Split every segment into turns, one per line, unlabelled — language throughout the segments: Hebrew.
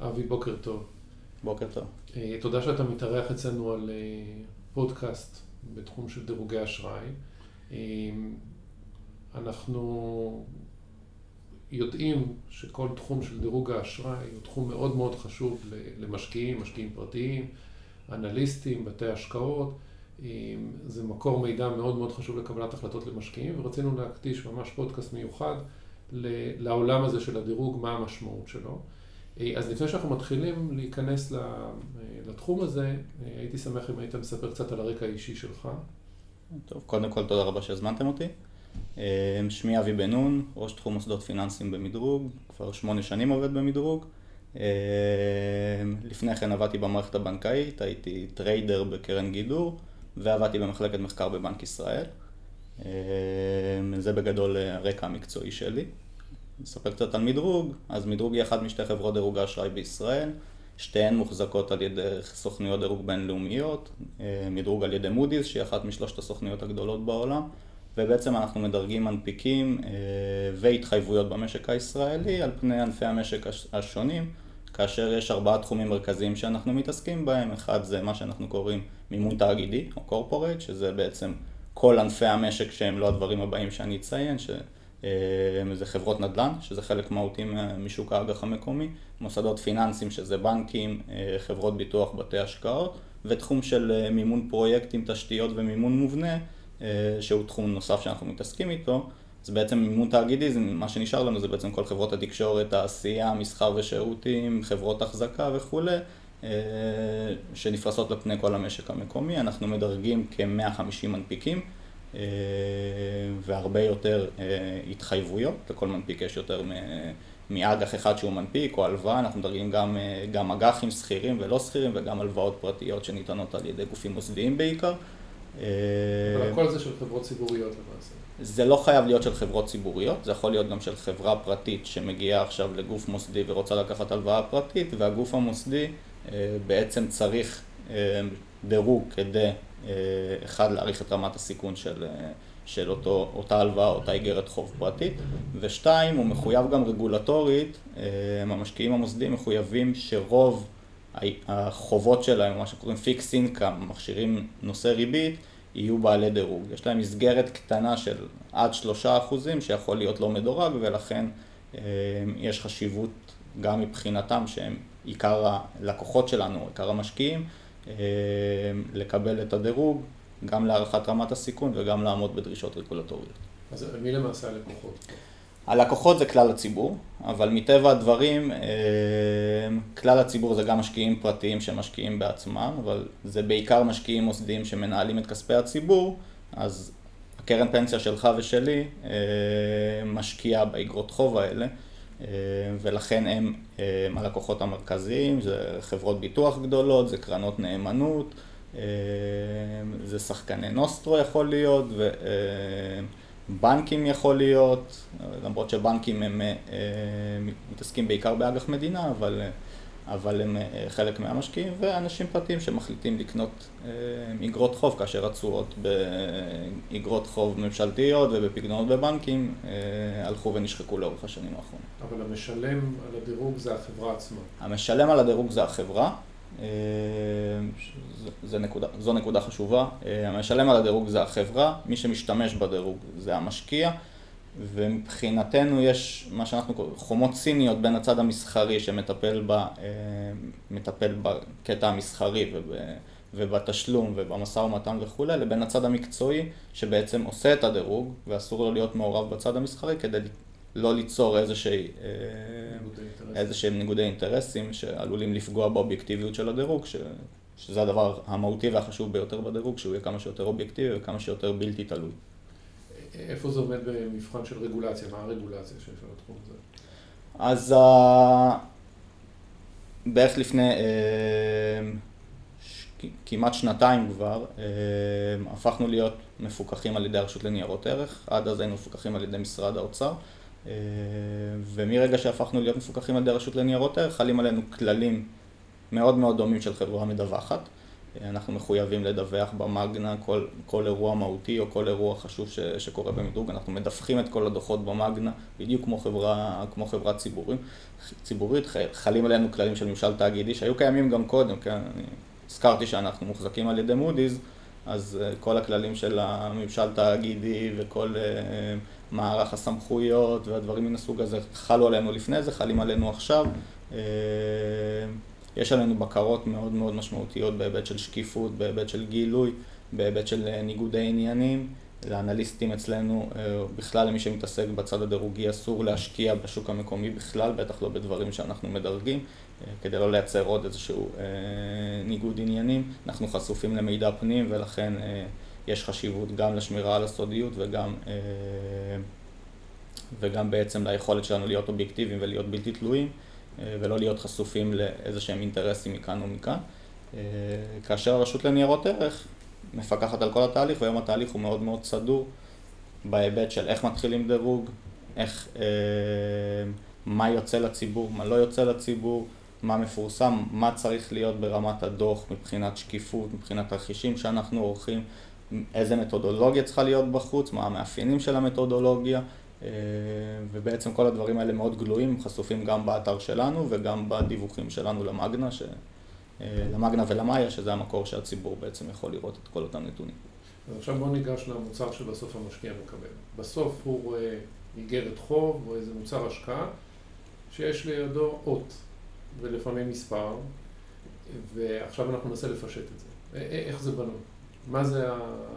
אבי, בוקר טוב.
בוקר טוב.
אה, תודה שאתה מתארח אצלנו על אה, פודקאסט בתחום של דירוגי אשראי. אה, אנחנו יודעים שכל תחום של דירוג האשראי הוא תחום מאוד מאוד חשוב למשקיעים, משקיעים פרטיים, אנליסטים, בתי השקעות. זה מקור מידע מאוד מאוד חשוב לקבלת החלטות למשקיעים, ורצינו להקדיש ממש פודקאסט מיוחד לעולם הזה של הדירוג, מה המשמעות שלו. אז לפני שאנחנו מתחילים להיכנס לתחום הזה, הייתי שמח אם היית מספר קצת על הרקע האישי שלך.
טוב, קודם כל תודה רבה שהזמנתם אותי. שמי אבי בן נון, ראש תחום מוסדות פיננסיים במידרוג, כבר שמונה שנים עובד במידרוג. לפני כן עבדתי במערכת הבנקאית, הייתי trader בקרן גידור, ועבדתי במחלקת מחקר בבנק ישראל. זה בגדול הרקע המקצועי שלי. נספר קצת על מדרוג, אז מדרוג היא אחת משתי חברות דירוג האשראי בישראל, שתיהן מוחזקות על ידי סוכניות דירוג בינלאומיות, מדרוג על ידי מודי'ס, שהיא אחת משלושת הסוכניות הגדולות בעולם, ובעצם אנחנו מדרגים מנפיקים והתחייבויות במשק הישראלי על פני ענפי המשק השונים, כאשר יש ארבעה תחומים מרכזיים שאנחנו מתעסקים בהם, אחד זה מה שאנחנו קוראים מימון תאגידי או קורפורט, שזה בעצם כל ענפי המשק שהם לא הדברים הבאים שאני אציין, ש... זה חברות נדל"ן, שזה חלק מהותי משוק האג"ח המקומי, מוסדות פיננסיים שזה בנקים, חברות ביטוח, בתי השקעות, ותחום של מימון פרויקטים, תשתיות ומימון מובנה, שהוא תחום נוסף שאנחנו מתעסקים איתו. אז בעצם מימון תאגידי, מה שנשאר לנו זה בעצם כל חברות התקשורת, תעשייה, מסחר ושירותים, חברות החזקה וכולי, שנפרסות לפני כל המשק המקומי. אנחנו מדרגים כ-150 מנפיקים. והרבה יותר התחייבויות, לכל מנפיק יש יותר מאג"ח אחד שהוא מנפיק או הלוואה, אנחנו מדרגים גם, גם אג"חים שכירים ולא שכירים וגם הלוואות פרטיות שניתנות על ידי גופים מוסדיים בעיקר.
אבל הכל זה של חברות ציבוריות למעשה.
זה לא חייב להיות של חברות ציבוריות, זה יכול להיות גם של חברה פרטית שמגיעה עכשיו לגוף מוסדי ורוצה לקחת הלוואה פרטית והגוף המוסדי בעצם צריך דירוג כדי אחד, להעריך את רמת הסיכון של, של אותו, אותה הלוואה, אותה איגרת חוב פרטית, ושתיים, הוא מחויב גם רגולטורית, המשקיעים המוסדיים מחויבים שרוב החובות שלהם, מה שקוראים פיקס אינקאם, מכשירים נושא ריבית, יהיו בעלי דירוג. יש להם מסגרת קטנה של עד שלושה אחוזים שיכול להיות לא מדורג, ולכן יש חשיבות גם מבחינתם שהם עיקר הלקוחות שלנו, עיקר המשקיעים, לקבל את הדירוג, גם להערכת רמת הסיכון וגם לעמוד בדרישות רגולטוריות.
אז מי למעשה הלקוחות?
הלקוחות זה כלל הציבור, אבל מטבע הדברים, כלל הציבור זה גם משקיעים פרטיים שמשקיעים בעצמם, אבל זה בעיקר משקיעים מוסדיים שמנהלים את כספי הציבור, אז הקרן פנסיה שלך ושלי משקיעה באגרות חוב האלה. ולכן הם הלקוחות המרכזיים, זה חברות ביטוח גדולות, זה קרנות נאמנות, זה שחקני נוסטרו יכול להיות, ובנקים יכול להיות, למרות שבנקים הם מתעסקים בעיקר באג"ח מדינה, אבל אבל הם חלק מהמשקיעים, ואנשים פרטיים שמחליטים לקנות אגרות חוב כאשר התשואות באגרות חוב ממשלתיות ובפקדונות בבנקים הלכו ונשחקו לאורך השנים האחרונות.
אבל המשלם על הדירוג זה החברה עצמה.
המשלם על הדירוג זה החברה, זו נקודה, זו נקודה חשובה. המשלם על הדירוג זה החברה, מי שמשתמש בדירוג זה המשקיע. ומבחינתנו יש מה שאנחנו קוראים חומות סיניות בין הצד המסחרי שמטפל ב, מטפל בקטע המסחרי וב, ובתשלום ובמשא ומתן וכולי, לבין הצד המקצועי שבעצם עושה את הדירוג ואסור לו להיות מעורב בצד המסחרי כדי לא ליצור איזושהי, איזה שהם ניגודי אינטרסים שעלולים לפגוע באובייקטיביות של הדירוג, ש, שזה הדבר המהותי והחשוב ביותר בדירוג, שהוא יהיה כמה שיותר אובייקטיבי וכמה שיותר בלתי תלוי.
איפה זה עומד במבחן של רגולציה? מה הרגולציה שיש על התחום הזה?
אז בערך לפני כמעט שנתיים כבר, הפכנו להיות מפוקחים על ידי הרשות לניירות ערך, עד אז היינו מפוקחים על ידי משרד האוצר, ומרגע שהפכנו להיות מפוקחים על ידי הרשות לניירות ערך, חלים עלינו כללים מאוד מאוד דומים של חברה מדווחת. אנחנו מחויבים לדווח במאגנה כל, כל אירוע מהותי או כל אירוע חשוב ש, שקורה במדרוג, אנחנו מדווחים את כל הדוחות במאגנה, בדיוק כמו חברה, כמו חברה ציבורית, ציבורית, חלים עלינו כללים של ממשל תאגידי שהיו קיימים גם קודם, כן, אני הזכרתי שאנחנו מוחזקים על ידי מודי'ס, אז אה, כל הכללים של הממשל תאגידי וכל אה, מערך הסמכויות והדברים מן הסוג הזה חלו עלינו לפני זה, חלים עלינו עכשיו. יש עלינו בקרות מאוד מאוד משמעותיות בהיבט של שקיפות, בהיבט של גילוי, בהיבט של אה, ניגודי עניינים. לאנליסטים אצלנו, אה, בכלל למי שמתעסק בצד הדירוגי, אסור להשקיע בשוק המקומי בכלל, בטח לא בדברים שאנחנו מדרגים, אה, כדי לא לייצר עוד איזשהו ניגוד עניינים. אנחנו חשופים למידע פנים ולכן יש חשיבות גם לשמירה על הסודיות וגם, וגם בעצם ליכולת שלנו להיות אובייקטיביים ולהיות בלתי תלויים. אה, ולא להיות חשופים לאיזה שהם אינטרסים מכאן ומכאן. אה, כאשר הרשות לניירות ערך מפקחת על כל התהליך, והיום התהליך הוא מאוד מאוד סדור בהיבט של איך מתחילים דירוג, איך, אה, מה יוצא לציבור, מה לא יוצא לציבור, מה מפורסם, מה צריך להיות ברמת הדוח מבחינת שקיפות, מבחינת תרחישים שאנחנו עורכים, איזה מתודולוגיה צריכה להיות בחוץ, מה המאפיינים של המתודולוגיה, ובעצם כל הדברים האלה מאוד גלויים, חשופים גם באתר שלנו וגם בדיווחים שלנו למאגנה, ש... למאגנה ולמאיה, שזה המקור שהציבור בעצם יכול לראות את כל אותם נתונים.
אז עכשיו בואו ניגש למוצר שבסוף המשקיע מקבל. בסוף הוא רואה איגרת חוב או איזה מוצר השקעה שיש לידו אות ולפעמים מספר, ועכשיו אנחנו ננסה לפשט את זה. איך זה בנוי? מה זה,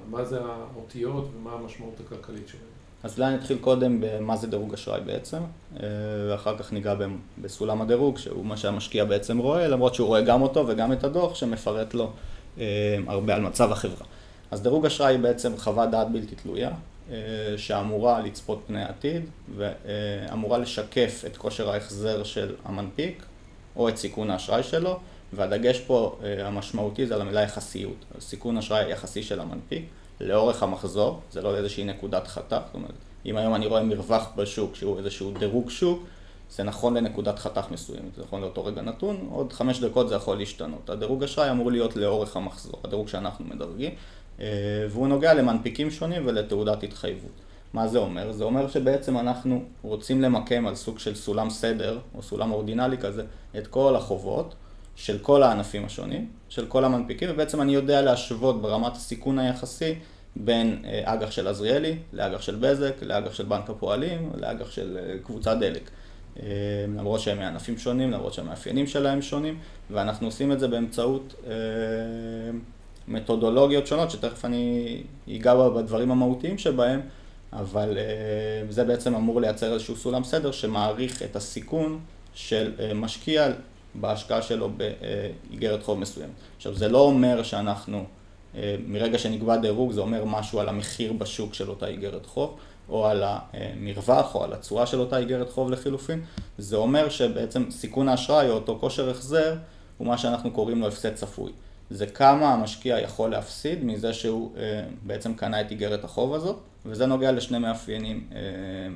מה זה האותיות ומה המשמעות הכלכלית שלהם?
אז אולי נתחיל קודם במה זה דירוג אשראי בעצם, אה, ואחר כך ניגע בסולם הדירוג, שהוא מה שהמשקיע בעצם רואה, למרות שהוא רואה גם אותו וגם את הדוח שמפרט לו אה, הרבה על מצב החברה. אז דירוג אשראי היא בעצם חוות דעת בלתי תלויה, אה, שאמורה לצפות פני עתיד, ואמורה לשקף את כושר ההחזר של המנפיק, או את סיכון האשראי שלו, והדגש פה המשמעותי זה על המילה יחסיות, סיכון אשראי יחסי של המנפיק. לאורך המחזור, זה לא איזושהי נקודת חתך, זאת אומרת, אם היום אני רואה מרווח בשוק שהוא איזשהו דירוג שוק, זה נכון לנקודת חתך מסוימת, זה נכון לאותו רגע נתון, עוד חמש דקות זה יכול להשתנות. הדירוג אשראי אמור להיות לאורך המחזור, הדירוג שאנחנו מדרגים, אה, והוא נוגע למנפיקים שונים ולתעודת התחייבות. מה זה אומר? זה אומר שבעצם אנחנו רוצים למקם על סוג של סולם סדר, או סולם אורדינלי כזה, את כל החובות של כל הענפים השונים, של כל המנפיקים, ובעצם אני יודע להשוות ברמת הסיכון היחסי בין אה, אג"ח של עזריאלי לאג"ח של בזק, לאג"ח של בנק הפועלים, לאג"ח של אה, קבוצת דלק. אה, למרות שהם מענפים שונים, למרות שהמאפיינים שלהם שונים, ואנחנו עושים את זה באמצעות מתודולוגיות שונות, שתכף אני אגע בדברים המהותיים שבהם, אבל זה בעצם אמור לייצר איזשהו סולם סדר שמעריך את הסיכון של משקיע בהשקעה שלו באיגרת חוב מסוימת. עכשיו, זה לא אומר שאנחנו, אה, מרגע שנקבע דירוג, זה אומר משהו על המחיר בשוק של אותה איגרת חוב, או על המרווח, או על התשואה של אותה איגרת חוב לחילופין. זה אומר שבעצם סיכון האשראי, או אותו כושר החזר, הוא מה שאנחנו קוראים לו הפסד צפוי. זה כמה המשקיע יכול להפסיד מזה שהוא אה, בעצם קנה את איגרת החוב הזאת, וזה נוגע לשני מאפיינים אה,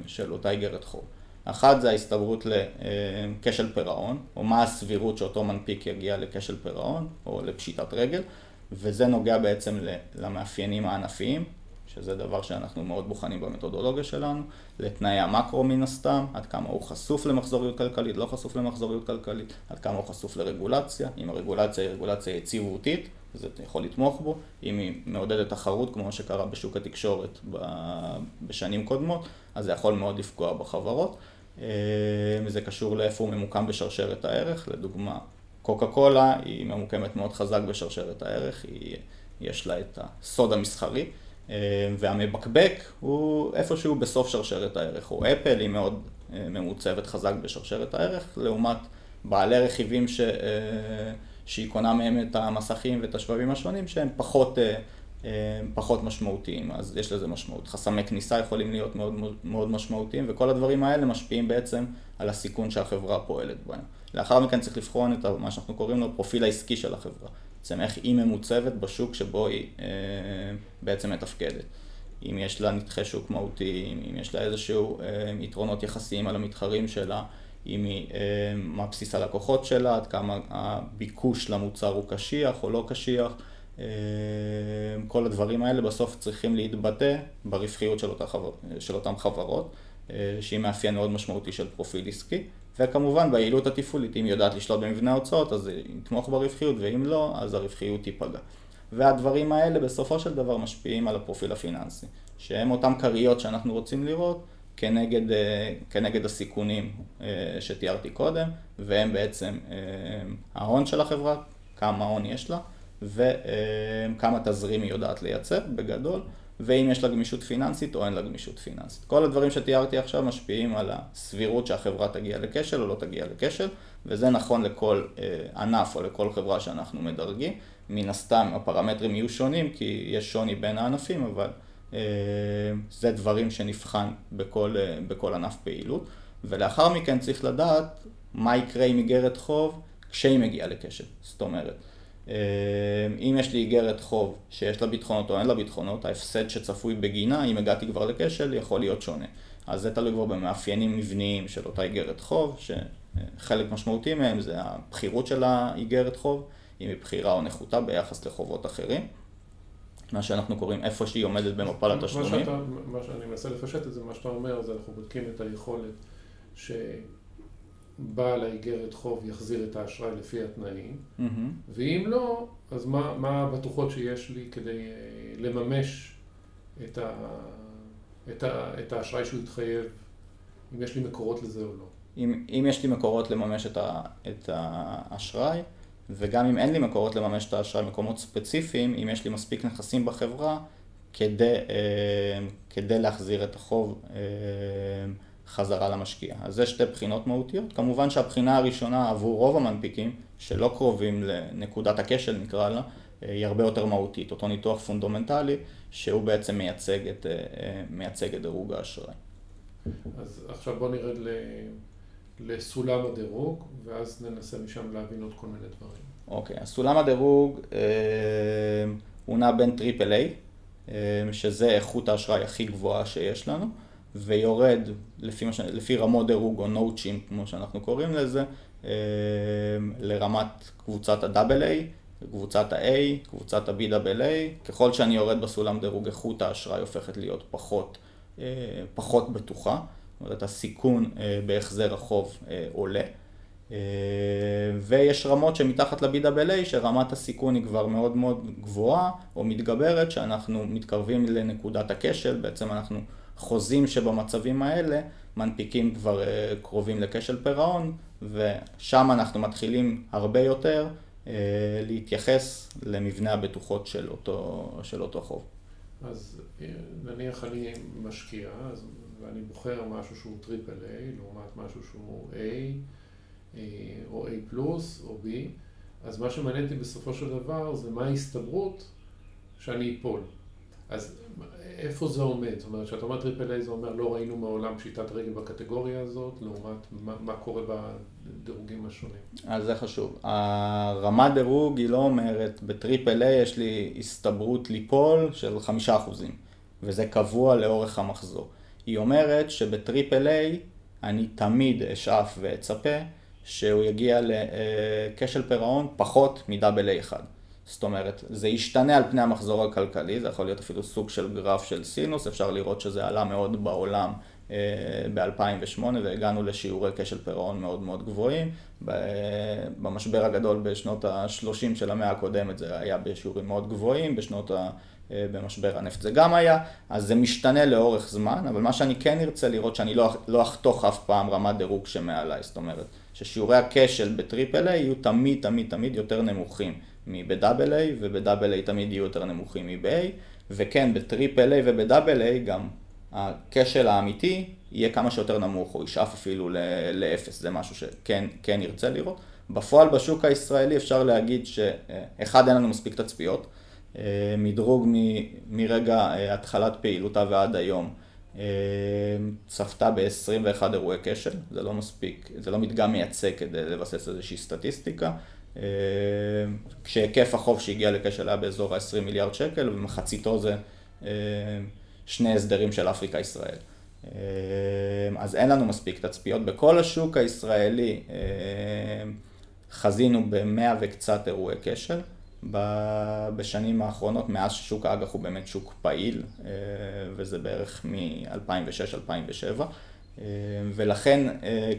של אותה איגרת חוב. אחת זה ההסתברות לכשל פירעון, או מה הסבירות שאותו מנפיק יגיע לכשל פירעון, או לפשיטת רגל, וזה נוגע בעצם למאפיינים הענפיים, שזה דבר שאנחנו מאוד בוחנים במתודולוגיה שלנו, לתנאי המקרו מן הסתם, עד כמה הוא חשוף למחזוריות כלכלית, לא חשוף למחזוריות כלכלית, עד כמה הוא חשוף לרגולציה, אם הרגולציה היא רגולציה יציבותית, אתה יכול לתמוך בו, אם היא מעודדת תחרות, כמו שקרה בשוק התקשורת בשנים קודמות, אז זה יכול מאוד לפגוע בחברות. אה, זה קשור לאיפה הוא ממוקם בשרשרת הערך, לדוגמה קוקה קולה היא ממוקמת מאוד חזק בשרשרת הערך, היא, יש לה את הסוד המסחרי, אה, והמבקבק הוא איפשהו בסוף שרשרת הערך, או אפל היא מאוד אה, ממוצבת חזק בשרשרת הערך, לעומת בעלי רכיבים ש, שהיא קונה מהם את המסכים ואת השבבים השונים שהם פחות פחות משמעותיים, אז יש לזה משמעות. חסמי כניסה יכולים להיות מאוד, מאוד משמעותיים, וכל הדברים האלה משפיעים בעצם על הסיכון שהחברה פועלת בהם. לאחר מכן צריך לבחון את מה שאנחנו קוראים לו פרופיל העסקי של החברה. בעצם איך היא ממוצבת בשוק שבו היא אה, בעצם מתפקדת. אם יש לה נתחי שוק מהותיים, אם יש לה איזשהו אה, יתרונות יחסיים על המתחרים שלה, אם היא, מה בסיס הלקוחות שלה, עד כמה הביקוש למוצר הוא קשיח או לא קשיח. כל הדברים האלה בסוף צריכים להתבטא ברווחיות של, אותה חבר... של אותן חברות, שהיא מאפיין מאוד משמעותי של פרופיל עסקי. וכמובן ביעילות התפעולית, אם היא יודעת לשלוט במבנה ההוצאות, אז היא תתמוך ברווחיות, ואם לא, אז הרווחיות תיפגע. והדברים האלה בסופו של דבר משפיעים על הפרופיל הפיננסי, שהם אותם כריות שאנחנו רוצים לראות כנגד, אה, כנגד הסיכונים אה, שתיארתי קודם, והם בעצם אה, ההון של החברה, כמה הון יש לה, וכמה תזרים היא יודעת לייצר בגדול, ואם יש לה גמישות פיננסית או אין לה גמישות פיננסית. כל הדברים שתיארתי עכשיו משפיעים על הסבירות שהחברה תגיע לכשל או לא תגיע לכשל, וזה נכון לכל ענף או לכל חברה שאנחנו מדרגים. מן הסתם הפרמטרים יהיו שונים כי יש שוני בין הענפים, אבל אה, זה דברים שנבחן בכל, אה, בכל ענף פעילות. ולאחר מכן צריך לדעת מה יקרה עם איגרת חוב כשהיא מגיעה לכשל. זאת אומרת, אה, אם יש לי איגרת חוב שיש לה ביטחונות או אין לה ביטחונות, ההפסד שצפוי בגינה, אם הגעתי כבר לכשל, יכול להיות שונה. אז זה תלוי כבר במאפיינים מבניים של אותה איגרת חוב, שחלק משמעותי מהם זה הבחירות של האיגרת חוב. אם היא בחירה או נחותה ביחס לחובות אחרים. מה שאנחנו קוראים איפה שהיא עומדת במפל התשלומים.
מה, שאתה, מה שאני מנסה לפשט את זה, מה שאתה אומר, זה אנחנו בודקים את היכולת שבעל האיגרת חוב יחזיר את האשראי לפי התנאים, mm-hmm. ואם לא, אז מה, מה הבטוחות שיש לי כדי אה, לממש את, ה, את, ה, את האשראי שהוא התחייב, אם יש לי מקורות לזה או לא.
אם, אם יש לי מקורות לממש את, ה, את האשראי, וגם אם אין לי מקורות לממש את האשראי במקומות ספציפיים, אם יש לי מספיק נכסים בחברה כדי, אה, כדי להחזיר את החוב אה, חזרה למשקיע. אז זה שתי בחינות מהותיות. כמובן שהבחינה הראשונה עבור רוב המנפיקים, שלא קרובים לנקודת הכשל נקרא לה, אה, היא הרבה יותר מהותית. אותו ניתוח פונדומנטלי, שהוא בעצם מייצג את, מייצג את דירוג האשראי.
אז עכשיו בוא נרד ל... לסולם הדירוג, ואז ננסה משם להבין עוד כל מיני דברים.
אוקיי, אז סולם הדירוג אה, הוא נע בין triple A, אה, שזה איכות האשראי הכי גבוהה שיש לנו, ויורד לפי, מש... לפי רמות דירוג או נוטשים, כמו שאנחנו קוראים לזה, אה, לרמת קבוצת ה-AA, קבוצת ה-A, קבוצת ה-BAA. ככל שאני יורד בסולם דירוג, איכות האשראי הופכת להיות פחות, אה, פחות בטוחה. זאת אומרת, הסיכון אה, בהחזר החוב עולה. ויש רמות שמתחת ל-BWA, שרמת הסיכון היא כבר מאוד מאוד גבוהה או מתגברת, שאנחנו מתקרבים לנקודת הכשל, בעצם אנחנו חוזים שבמצבים האלה מנפיקים כבר קרובים לכשל פירעון, ושם אנחנו מתחילים הרבה יותר להתייחס למבנה הבטוחות של אותו, של אותו חוב.
אז נניח אני משקיע, אז ואני בוחר משהו שהוא triple A לעומת משהו שהוא A אה, או A פלוס או B, אז מה שמעניין אותי בסופו של דבר זה מה ההסתברות שאני אפול. אז איפה זה עומד? זאת אומרת, כשאתה אומר triple A זה אומר לא ראינו מעולם פשיטת רגל בקטגוריה הזאת, לעומת מה, מה קורה בדירוגים השונים.
אז זה חשוב. הרמת דירוג היא לא אומרת ב triple A יש לי הסתברות ליפול של חמישה אחוזים, וזה קבוע לאורך המחזור. היא אומרת שב triple A אני תמיד אשאף ואצפה שהוא יגיע לכשל פירעון פחות מ double A אחד. זאת אומרת, זה ישתנה על פני המחזור הכלכלי, זה יכול להיות אפילו סוג של גרף של סינוס, אפשר לראות שזה עלה מאוד בעולם אה, ב-2008 והגענו לשיעורי כשל פירעון מאוד מאוד גבוהים. במשבר הגדול בשנות ה-30 של המאה הקודמת זה היה בשיעורים מאוד גבוהים, בשנות ה... אה, במשבר הנפט זה גם היה, אז זה משתנה לאורך זמן, אבל מה שאני כן ארצה לראות שאני לא, לא אחתוך אף פעם רמת דירוג שמעליי, זאת אומרת ששיעורי הכשל בטריפל איי יהיו תמיד תמיד תמיד יותר נמוכים ובדאבל איי תמיד יהיו יותר נמוכים מב-A, וכן ובדאבל איי גם הכשל האמיתי יהיה כמה שיותר נמוך, או ישאף אפילו לאפס, זה משהו שכן כן ירצה לראות. בפועל בשוק הישראלי אפשר להגיד שאחד אין לנו מספיק תצפיות, אה, מדרוג מ, מרגע אה, התחלת פעילותה ועד היום. אה, צפתה ב-21 אירועי כשל, זה לא מספיק, זה לא מדגם מייצג כדי לבסס איזושהי סטטיסטיקה. כשהיקף החוב שהגיע לכשל היה באזור ה-20 מיליארד שקל, ומחציתו זה שני הסדרים של אפריקה-ישראל. אז אין לנו מספיק תצפיות. בכל השוק הישראלי חזינו במאה וקצת אירועי כשל. בשנים האחרונות, מאז ששוק האג"ח הוא באמת שוק פעיל, וזה בערך מ-2006-2007, ולכן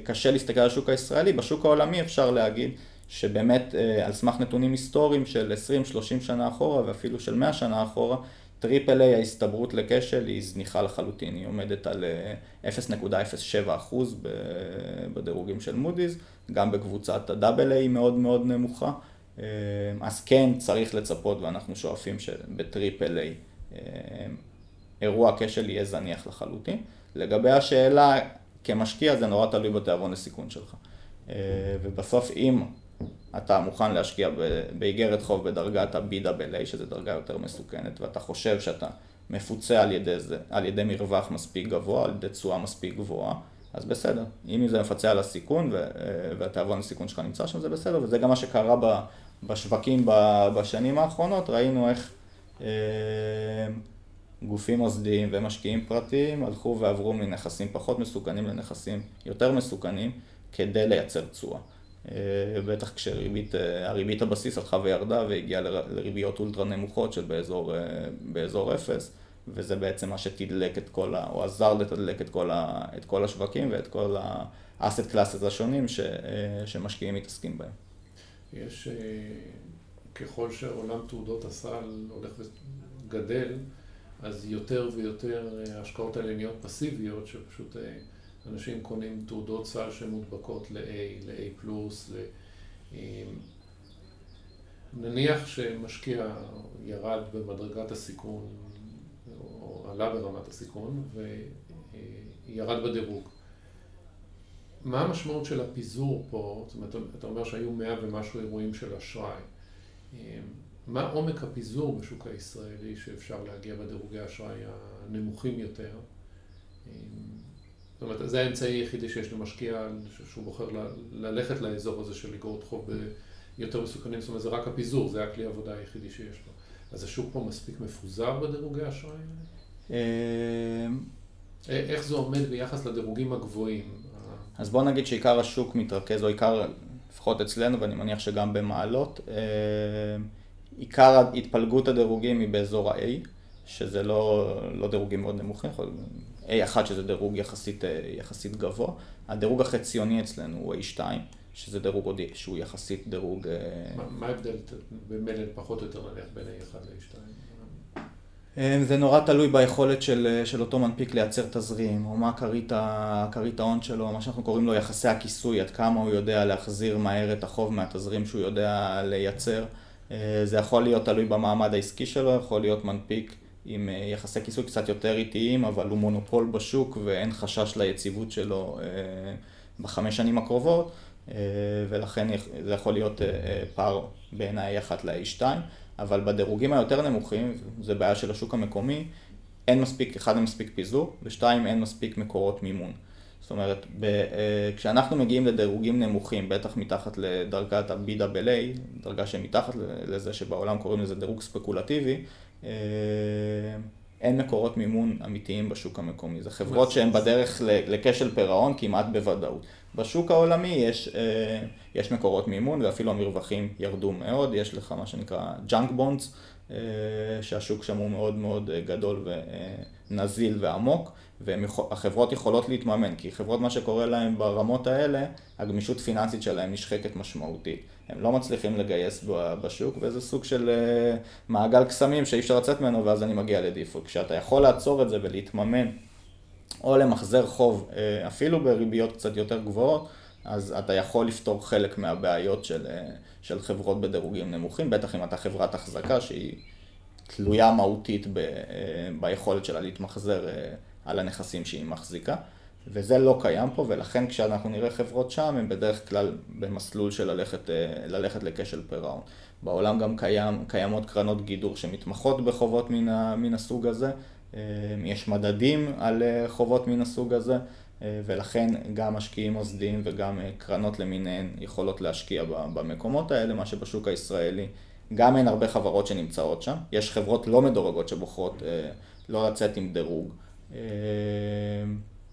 קשה להסתכל על השוק הישראלי. בשוק העולמי אפשר להגיד שבאמת על סמך נתונים היסטוריים של 20-30 שנה אחורה ואפילו של 100 שנה אחורה, triple A ההסתברות לכשל היא זניחה לחלוטין, היא עומדת על 0.07% בדירוגים של מודי'ס, גם בקבוצת ה double A היא מאוד מאוד נמוכה, אז כן צריך לצפות ואנחנו שואפים שב triple A אירוע כשל יהיה זניח לחלוטין. לגבי השאלה כמשקיע זה נורא תלוי בתיאבון לסיכון שלך, ובסוף אם אתה מוכן להשקיע באיגרת חוב בדרגת ה-BAA, שזו דרגה יותר מסוכנת, ואתה חושב שאתה מפוצה על ידי זה, על ידי מרווח מספיק גבוה, על ידי תשואה מספיק גבוהה, אז בסדר. אם זה מפצה על הסיכון והתיאבון הסיכון שלך נמצא שם, זה בסדר, וזה גם מה שקרה בשווקים בשנים האחרונות, ראינו איך גופים מוסדיים ומשקיעים פרטיים הלכו ועברו מנכסים פחות מסוכנים לנכסים יותר מסוכנים כדי לייצר תשואה. בטח כשהריבית הבסיס הלכה וירדה והגיעה לריביות אולטרה נמוכות של באזור, באזור אפס, וזה בעצם מה שתדלק את כל, ה... או עזר לתדלק את כל, ה... את כל השווקים ואת כל האסט קלאסס השונים ש... שמשקיעים מתעסקים בהם.
יש, ככל שעולם תעודות הסל הולך וגדל, אז יותר ויותר ההשקעות האלה נהיות פסיביות, שפשוט אנשים קונים תעודות סל שמודבקות ל-A, ל-A פלוס, ל... נניח שמשקיע ירד במדרגת הסיכון, או עלה ברמת הסיכון, וירד בדירוג. מה המשמעות של הפיזור פה? זאת אומרת, אתה אומר שהיו מאה ומשהו אירועים של אשראי. מה עומק הפיזור בשוק הישראלי שאפשר להגיע בדירוגי האשראי הנמוכים יותר? זאת אומרת, זה האמצעי היחידי שיש למשקיע שהוא בוחר ללכת לאזור הזה של אגרות חוב יותר מסוכנים, זאת אומרת, זה רק הפיזור, זה הכלי העבודה היחידי שיש לו. אז השוק פה מספיק מפוזר בדירוגי האשראי האלה? איך זה עומד ביחס לדירוגים הגבוהים?
אז בוא נגיד שעיקר השוק מתרכז, או עיקר, לפחות אצלנו, ואני מניח שגם במעלות, עיקר התפלגות הדירוגים היא באזור ה-A, שזה לא, לא דירוגים מאוד נמוכים, A1 שזה דירוג יחסית, יחסית גבוה, הדירוג החציוני אצלנו הוא A2, שזה דירוג עוד שהוא יחסית דירוג...
מה ההבדל במלל פחות או יותר נניח בין A1 ל-A2?
זה נורא תלוי ביכולת של, של אותו מנפיק לייצר תזרים, או מה כרית ההון שלו, מה שאנחנו קוראים לו יחסי הכיסוי, עד כמה הוא יודע להחזיר מהר את החוב מהתזרים שהוא יודע לייצר. זה יכול להיות תלוי במעמד העסקי שלו, יכול להיות מנפיק עם יחסי כיסוי קצת יותר איטיים, אבל הוא מונופול בשוק ואין חשש ליציבות שלו בחמש שנים הקרובות, ולכן זה יכול להיות פער בין ה-A1 ל-A2, אבל בדירוגים היותר נמוכים, זה בעיה של השוק המקומי, אין מספיק, אחד אין מספיק פיזור, ושתיים אין מספיק מקורות מימון. זאת אומרת, ב, כשאנחנו מגיעים לדירוגים נמוכים, בטח מתחת לדרגת ה-BAA, דרגה שמתחת לזה שבעולם קוראים לזה דירוג ספקולטיבי, אין מקורות מימון אמיתיים בשוק המקומי. זה חברות שהן בדרך לכשל פירעון כמעט בוודאות. בשוק העולמי יש, יש מקורות מימון ואפילו המרווחים ירדו מאוד, יש לך מה שנקרא junk bonds, שהשוק שם הוא מאוד מאוד גדול ונזיל ועמוק, והחברות יכולות להתממן, כי חברות מה שקורה להן ברמות האלה, הגמישות פיננסית שלהן נשחקת משמעותית. הם לא מצליחים לגייס בשוק, וזה סוג של מעגל קסמים שאי אפשר לצאת ממנו, ואז אני מגיע ל default. כשאתה יכול לעצור את זה ולהתממן, או למחזר חוב, אפילו בריביות קצת יותר גבוהות, אז אתה יכול לפתור חלק מהבעיות של, של חברות בדירוגים נמוכים, בטח אם אתה חברת החזקה שהיא תלויה מהותית ב, ביכולת שלה להתמחזר על הנכסים שהיא מחזיקה. וזה לא קיים פה, ולכן כשאנחנו נראה חברות שם, הן בדרך כלל במסלול של ללכת, ללכת לכשל פירעון. בעולם גם קיים, קיימות קרנות גידור שמתמחות בחובות מן, ה, מן הסוג הזה, יש מדדים על חובות מן הסוג הזה, ולכן גם משקיעים מוסדיים וגם קרנות למיניהן יכולות להשקיע במקומות האלה, מה שבשוק הישראלי גם אין הרבה חברות שנמצאות שם, יש חברות לא מדורגות שבוחרות לא לצאת עם דירוג.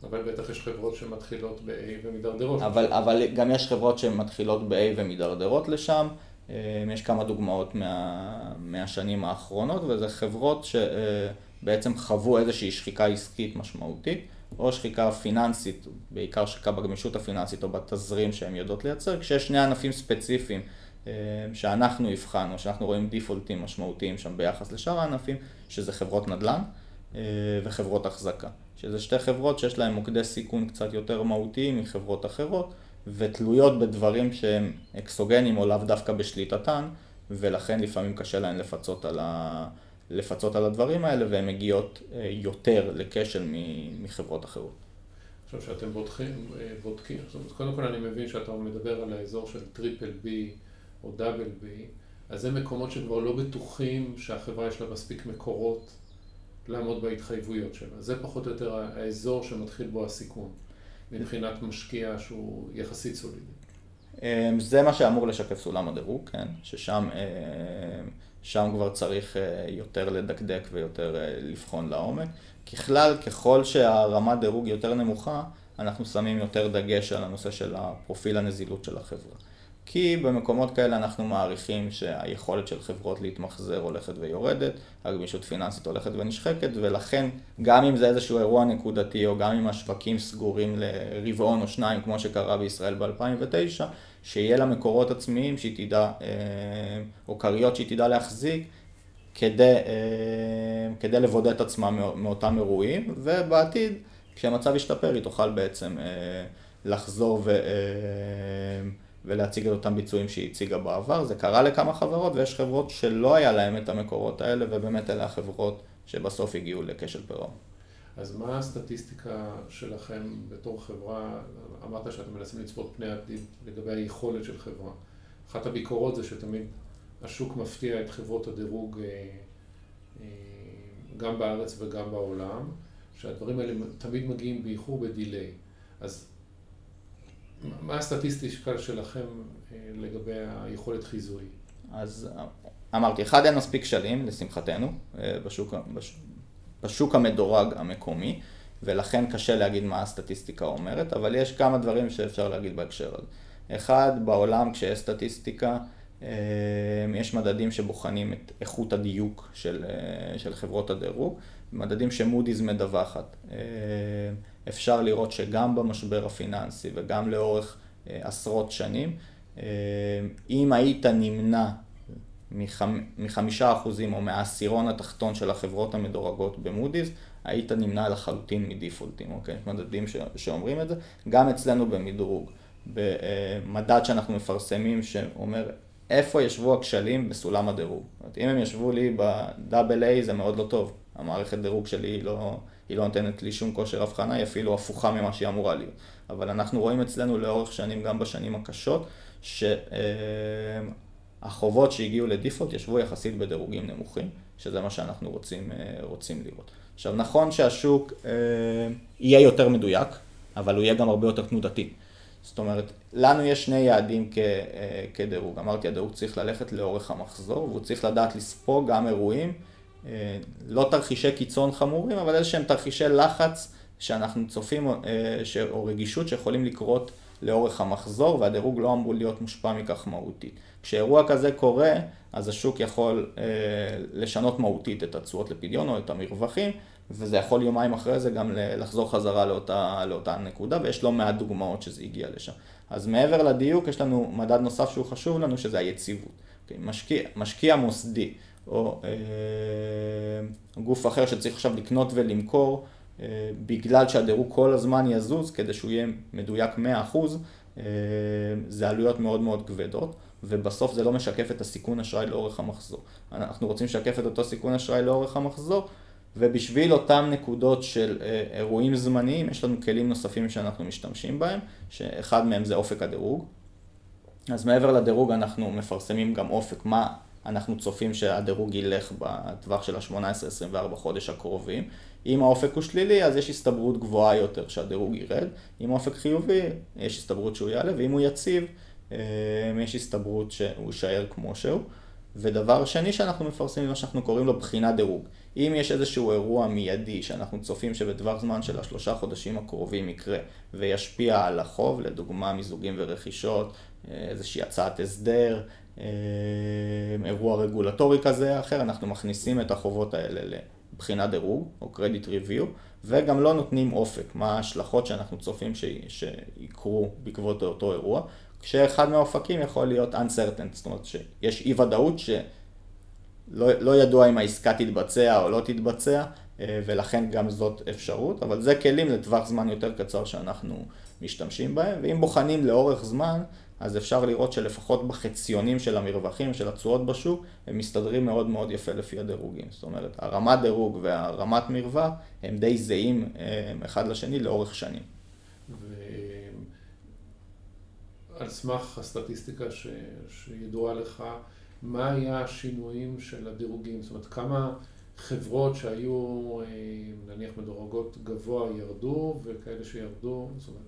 אבל בטח יש חברות שמתחילות ב-A ומידרדרות.
אבל, אבל גם יש חברות שמתחילות ב-A ומידרדרות לשם. אה, יש כמה דוגמאות מה, מהשנים האחרונות, וזה חברות שבעצם חוו איזושהי שחיקה עסקית משמעותית, או שחיקה פיננסית, בעיקר שחיקה בגמישות הפיננסית או בתזרים שהן יודעות לייצר, כשיש שני ענפים ספציפיים אה, שאנחנו הבחנו, שאנחנו רואים דיפולטים משמעותיים שם ביחס לשאר הענפים, שזה חברות נדל"ן אה, וחברות החזקה. שזה שתי חברות שיש להן מוקדי סיכון קצת יותר מהותיים מחברות אחרות, ותלויות בדברים שהם אקסוגנים או לאו דווקא בשליטתן, ולכן לפעמים קשה להן לפצות על, ה... לפצות על הדברים האלה, והן מגיעות אה, יותר לכשל מחברות אחרות.
עכשיו, שאתם בודקים, בודקים, קודם כל אני מבין שאתה מדבר על האזור של triple B או double B, אז זה מקומות שכבר לא בטוחים שהחברה יש לה מספיק מקורות לעמוד בהתחייבויות שלה. זה פחות או יותר האזור שמתחיל בו הסיכון, מבחינת משקיע שהוא יחסית סולידי.
אמ, זה מה שאמור לשקף סולם הדירוג, כן, ששם אמ, שם כבר צריך אה, יותר לדקדק ויותר אה, לבחון לעומק. ככלל, ככל שהרמת דירוג יותר נמוכה, אנחנו שמים יותר דגש על הנושא של הפרופיל הנזילות של החברה. כי במקומות כאלה אנחנו מעריכים שהיכולת של חברות להתמחזר הולכת ויורדת, הגמישות פיננסית הולכת ונשחקת, ולכן גם אם זה איזשהו אירוע נקודתי, או גם אם השווקים סגורים לרבעון או שניים, כמו שקרה בישראל ב-2009, שיהיה לה מקורות עצמיים שהיא תדע, אה, או כריות שהיא תדע להחזיק, כדי, אה, כדי לבודד את עצמה מאותם אירועים, ובעתיד, כשהמצב ישתפר, היא תוכל בעצם אה, לחזור ו... ולהציג את אותם ביצועים שהיא הציגה בעבר. זה קרה לכמה חברות ויש חברות שלא היה להן את המקורות האלה ובאמת אלה החברות שבסוף הגיעו לכשל פירעון.
אז מה הסטטיסטיקה שלכם בתור חברה, אמרת שאתם מנסים לצפות פני עתיד לגבי היכולת של חברה. אחת הביקורות זה שתמיד השוק מפתיע את חברות הדירוג אה, אה, גם בארץ וגם בעולם, שהדברים האלה תמיד מגיעים באיחור בדיליי. אז מה הסטטיסטיקה שלכם אה, לגבי היכולת חיזוי?
אז אמרתי, אחד אין מספיק כשלים, לשמחתנו, אה, בשוק, בש, בשוק המדורג המקומי, ולכן קשה להגיד מה הסטטיסטיקה אומרת, אבל יש כמה דברים שאפשר להגיד בהקשר הזה. אחד, בעולם כשיש סטטיסטיקה, אה, יש מדדים שבוחנים את איכות הדיוק של, של חברות הדירוג, מדדים שמודי'ס מדווחת. אפשר לראות שגם במשבר הפיננסי וגם לאורך אה, עשרות שנים, אה, אם היית נמנע מחמישה אחוזים או מהעשירון התחתון של החברות המדורגות במודי'ס, היית נמנע לחלוטין מדיפולטים, אוקיי? מדדים ש- שאומרים את זה. גם אצלנו במדרוג, במדד שאנחנו מפרסמים שאומר איפה ישבו הכשלים בסולם הדירוג. זאת אומרת, אם הם ישבו לי איי זה מאוד לא טוב. המערכת דירוג שלי היא לא, היא לא נותנת לי שום כושר הבחנה, היא אפילו הפוכה ממה שהיא אמורה להיות. אבל אנחנו רואים אצלנו לאורך שנים, גם בשנים הקשות, שהחובות שהגיעו לדיפולט ישבו יחסית בדירוגים נמוכים, שזה מה שאנחנו רוצים, אה, רוצים לראות. עכשיו, נכון שהשוק אה, יהיה יותר מדויק, אבל הוא יהיה גם הרבה יותר תנודתי. זאת אומרת, לנו יש שני יעדים כ, אה, כדירוג. אמרתי, הדירוג צריך ללכת לאורך המחזור, והוא צריך לדעת לספוג גם אירועים אה, לא תרחישי קיצון חמורים, אבל איזה שהם תרחישי לחץ שאנחנו צופים, אה, או רגישות שיכולים לקרות לאורך המחזור, והדירוג לא אמור להיות מושפע מכך מהותית. כשאירוע כזה קורה, אז השוק יכול אה, לשנות מהותית את התשואות לפדיון או את המרווחים, וזה יכול יומיים אחרי זה גם לחזור חזרה לאותה, לאותה נקודה, ויש לא מעט דוגמאות שזה הגיע לשם. אז מעבר לדיוק, יש לנו מדד נוסף שהוא חשוב לנו, שזה היציבות. Okay, משקיע, משקיע מוסדי או אה, גוף אחר שצריך עכשיו לקנות ולמכור אה, בגלל שהדירוג כל הזמן יזוז כדי שהוא יהיה מדויק 100%, אה, זה עלויות מאוד מאוד כבדות. ובסוף זה לא משקף את הסיכון אשראי לאורך המחזור. אנחנו רוצים לשקף את אותו סיכון אשראי לאורך המחזור, ובשביל אותן נקודות של אירועים זמניים, יש לנו כלים נוספים שאנחנו משתמשים בהם, שאחד מהם זה אופק הדירוג. אז מעבר לדירוג אנחנו מפרסמים גם אופק, מה אנחנו צופים שהדירוג ילך בטווח של ה-18-24 חודש הקרובים. אם האופק הוא שלילי, אז יש הסתברות גבוהה יותר שהדירוג ירד. אם האופק חיובי, יש הסתברות שהוא יעלה, ואם הוא יציב, אה, יש הסתברות שהוא יישאר כמו שהוא. ודבר שני שאנחנו מפרסמים, מה שאנחנו קוראים לו בחינת דירוג. אם יש איזשהו אירוע מיידי שאנחנו צופים שבטווח זמן של השלושה חודשים הקרובים יקרה וישפיע על החוב, לדוגמה מיזוגים ורכישות, איזושהי הצעת הסדר, אירוע רגולטורי כזה או אחר, אנחנו מכניסים את החובות האלה לבחינת דירוג או קרדיט ריוויו וגם לא נותנים אופק, מה ההשלכות שאנחנו צופים שיקרו בעקבות אותו אירוע, כשאחד מהאופקים יכול להיות uncertain, זאת אומרת שיש אי ודאות שלא לא ידוע אם העסקה תתבצע או לא תתבצע ולכן גם זאת אפשרות, אבל זה כלים לטווח זמן יותר קצר שאנחנו משתמשים בהם, ואם בוחנים לאורך זמן אז אפשר לראות שלפחות בחציונים של המרווחים, של התשואות בשוק, הם מסתדרים מאוד מאוד יפה לפי הדירוגים. זאת אומרת, הרמת דירוג והרמת מרווח הם די זהים אחד לשני לאורך שנים.
ועל סמך הסטטיסטיקה ש... שידועה לך, מה היה השינויים של הדירוגים? זאת אומרת, כמה חברות שהיו נניח מדורגות גבוה ירדו, וכאלה שירדו, זאת אומרת...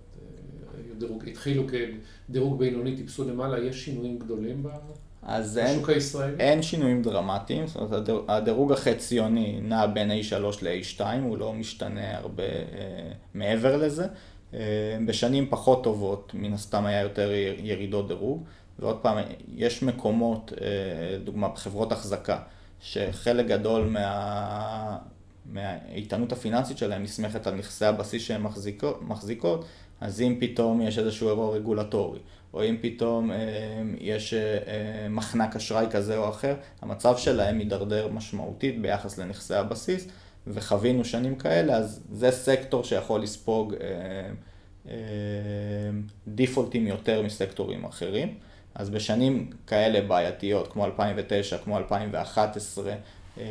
דירוג, התחילו כדירוג בינוני, טיפסו למעלה, יש שינויים גדולים בשוק הישראלי?
אין שינויים דרמטיים, זאת אומרת הדירוג החציוני נע בין A3 ל-A2, הוא לא משתנה הרבה אה, מעבר לזה. אה, בשנים פחות טובות, מן הסתם היה יותר ירידות דירוג, ועוד פעם, יש מקומות, אה, דוגמה בחברות החזקה, שחלק גדול מה... מהאיתנות הפיננסית שלהם נסמכת על נכסי הבסיס שהן מחזיקות, מחזיקות אז אם פתאום יש איזשהו אירוע רגולטורי, או אם פתאום אה, יש אה, מחנק אשראי כזה או אחר, המצב שלהם יידרדר משמעותית ביחס לנכסי הבסיס, וחווינו שנים כאלה, אז זה סקטור שיכול לספוג אה, אה, דיפולטים יותר מסקטורים אחרים. אז בשנים כאלה בעייתיות, כמו 2009, כמו 2011, אה,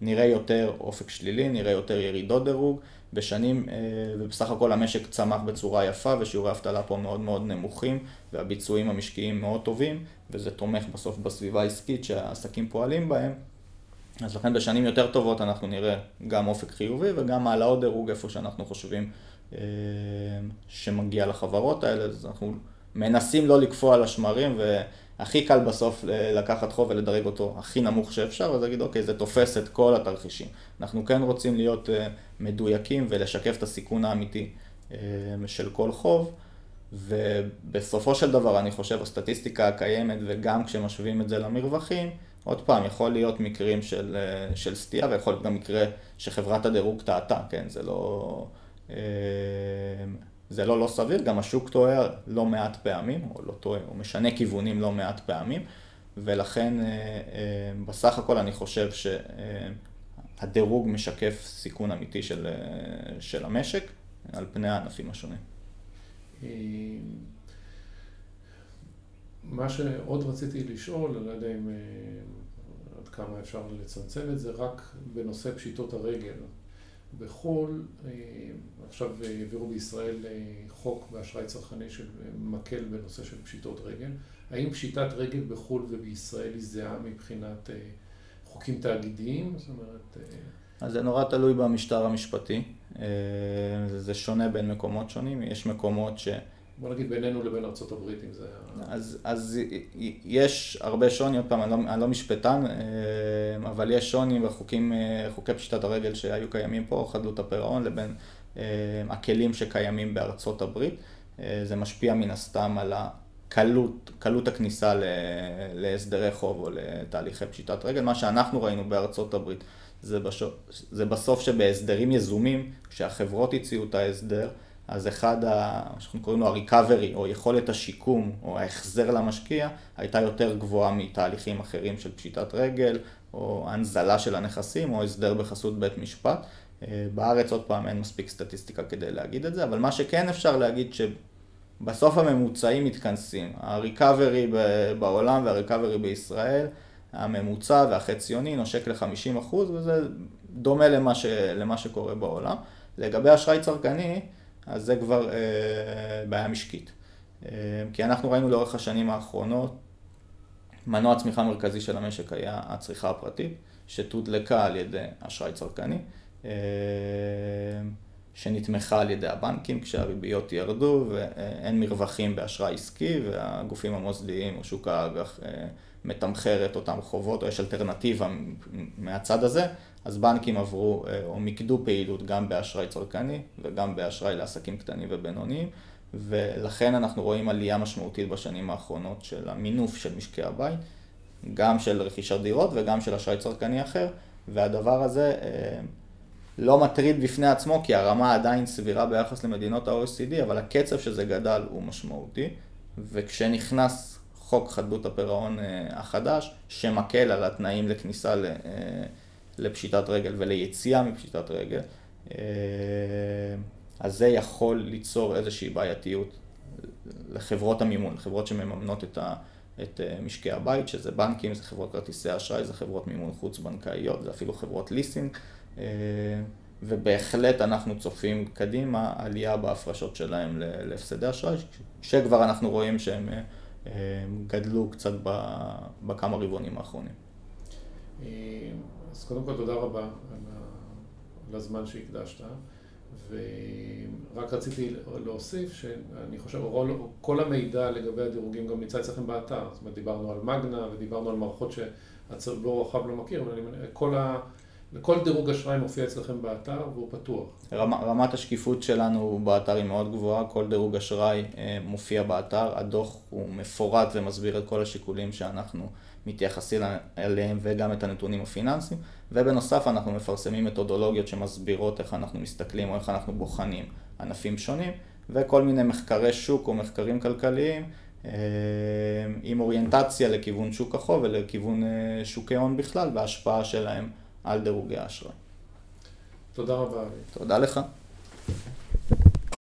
נראה יותר אופק שלילי, נראה יותר ירידות דירוג. בשנים, אה, ובסך הכל המשק צמח בצורה יפה ושיעורי האבטלה פה מאוד מאוד נמוכים והביצועים המשקיים מאוד טובים וזה תומך בסוף בסביבה העסקית שהעסקים פועלים בהם. אז לכן בשנים יותר טובות אנחנו נראה גם אופק חיובי וגם העלאות דירוג איפה שאנחנו חושבים אה, שמגיע לחברות האלה, אז אנחנו מנסים לא לקפוא על השמרים והכי קל בסוף לקחת חוב ולדרג אותו הכי נמוך שאפשר, אז להגיד אוקיי זה תופס את כל התרחישים. אנחנו כן רוצים להיות אה, מדויקים ולשקף את הסיכון האמיתי אה, של כל חוב. ובסופו של דבר אני חושב הסטטיסטיקה הקיימת וגם כשמשווים את זה למרווחים, עוד פעם, יכול להיות מקרים של, אה, של סטייה ויכול להיות גם מקרה שחברת הדירוג טעתה, כן? זה לא, זה לא לא סביר, גם השוק טועה לא מעט פעמים, או לא טועה, הוא משנה כיוונים לא מעט פעמים, ולכן בסך הכל אני חושב ש... הדירוג משקף סיכון אמיתי של, של המשק על פני הענפים השונים.
מה שעוד רציתי לשאול, אני לא יודע אם עד כמה אפשר לצמצם את זה, רק בנושא פשיטות הרגל. בחו"ל, עכשיו העבירו בישראל חוק באשראי צרכני שמקל בנושא של פשיטות רגל. האם פשיטת רגל בחו"ל ובישראל היא זהה מבחינת חוקים תאגידיים? זאת אומרת... אה,
אז זה נורא תלוי במשטר המשפטי. אה, זה שונה בין מקומות שונים. יש מקומות ש...
בוא נגיד בינינו לבין ארה"ב, אם זה...
אז, אז יש הרבה שוני, עוד פעם, אני לא, אני לא משפטן, אה, אבל יש שוני בחוקים, חוקי פשיטת הרגל שהיו קיימים פה, חדלות הפירעון, לבין הכלים שקיימים בארצות הברית. זה משפיע מן הסתם על ה... קלות, קלות הכניסה להסדרי חוב או לתהליכי פשיטת רגל. מה שאנחנו ראינו בארצות הברית זה, בשו, זה בסוף שבהסדרים יזומים, כשהחברות הציעו את ההסדר, אז אחד, ה, שאנחנו קוראים לו ה-recovery, או יכולת השיקום, או ההחזר למשקיע, הייתה יותר גבוהה מתהליכים אחרים של פשיטת רגל, או הנזלה של הנכסים, או הסדר בחסות בית משפט. אה, בארץ, עוד פעם, אין מספיק סטטיסטיקה כדי להגיד את זה, אבל מה שכן אפשר להגיד, ש... בסוף הממוצעים מתכנסים. הריקאברי בעולם והריקאברי בישראל, הממוצע והחציוני נושק ל-50% וזה דומה למה, ש, למה שקורה בעולם. לגבי אשראי צרכני, אז זה כבר אה, בעיה משקית. אה, כי אנחנו ראינו לאורך השנים האחרונות, מנוע הצמיחה המרכזי של המשק היה הצריכה הפרטית, שתודלקה על ידי אשראי צרכני. אה, שנתמכה על ידי הבנקים כשהריביות ירדו ואין מרווחים באשראי עסקי והגופים המוסדיים או שוק האג"ח מתמחר את אותם חובות או יש אלטרנטיבה מהצד הזה, אז בנקים עברו או מיקדו פעילות גם באשראי צרכני וגם באשראי לעסקים קטנים ובינוניים ולכן אנחנו רואים עלייה משמעותית בשנים האחרונות של המינוף של משקי הבית, גם של רכישת דירות וגם של אשראי צרכני אחר, והדבר הזה לא מטריד בפני עצמו כי הרמה עדיין סבירה ביחס למדינות ה-OECD, אבל הקצב שזה גדל הוא משמעותי, וכשנכנס חוק חדלות הפירעון החדש, שמקל על התנאים לכניסה לפשיטת רגל וליציאה מפשיטת רגל, אז זה יכול ליצור איזושהי בעייתיות לחברות המימון, לחברות שמממנות את, ה, את משקי הבית, שזה בנקים, זה חברות כרטיסי אשראי, זה חברות מימון חוץ בנקאיות, זה אפילו חברות ליסינג, ובהחלט אנחנו צופים קדימה עלייה בהפרשות שלהם להפסדי אשראי, שכבר אנחנו רואים שהם גדלו קצת בכמה רבעונים האחרונים.
אז קודם כל תודה רבה על הזמן שהקדשת. ורק רציתי להוסיף שאני חושב, כל המידע לגבי הדירוגים גם נמצא אצלכם באתר. זאת אומרת, דיברנו על מגנה ודיברנו על מערכות שהציבור הרחב לא מכיר, אבל כל ה... כל דירוג אשראי מופיע אצלכם באתר והוא פתוח.
רמת השקיפות שלנו באתר היא מאוד גבוהה, כל דירוג אשראי מופיע באתר, הדוח הוא מפורט ומסביר את כל השיקולים שאנחנו מתייחסים אליהם וגם את הנתונים הפיננסיים, ובנוסף אנחנו מפרסמים מתודולוגיות שמסבירות איך אנחנו מסתכלים או איך אנחנו בוחנים ענפים שונים, וכל מיני מחקרי שוק או מחקרים כלכליים עם אוריינטציה לכיוון שוק החוב ולכיוון שוקי הון בכלל וההשפעה שלהם על דירוגי האשראי.
תודה רבה.
תודה לך.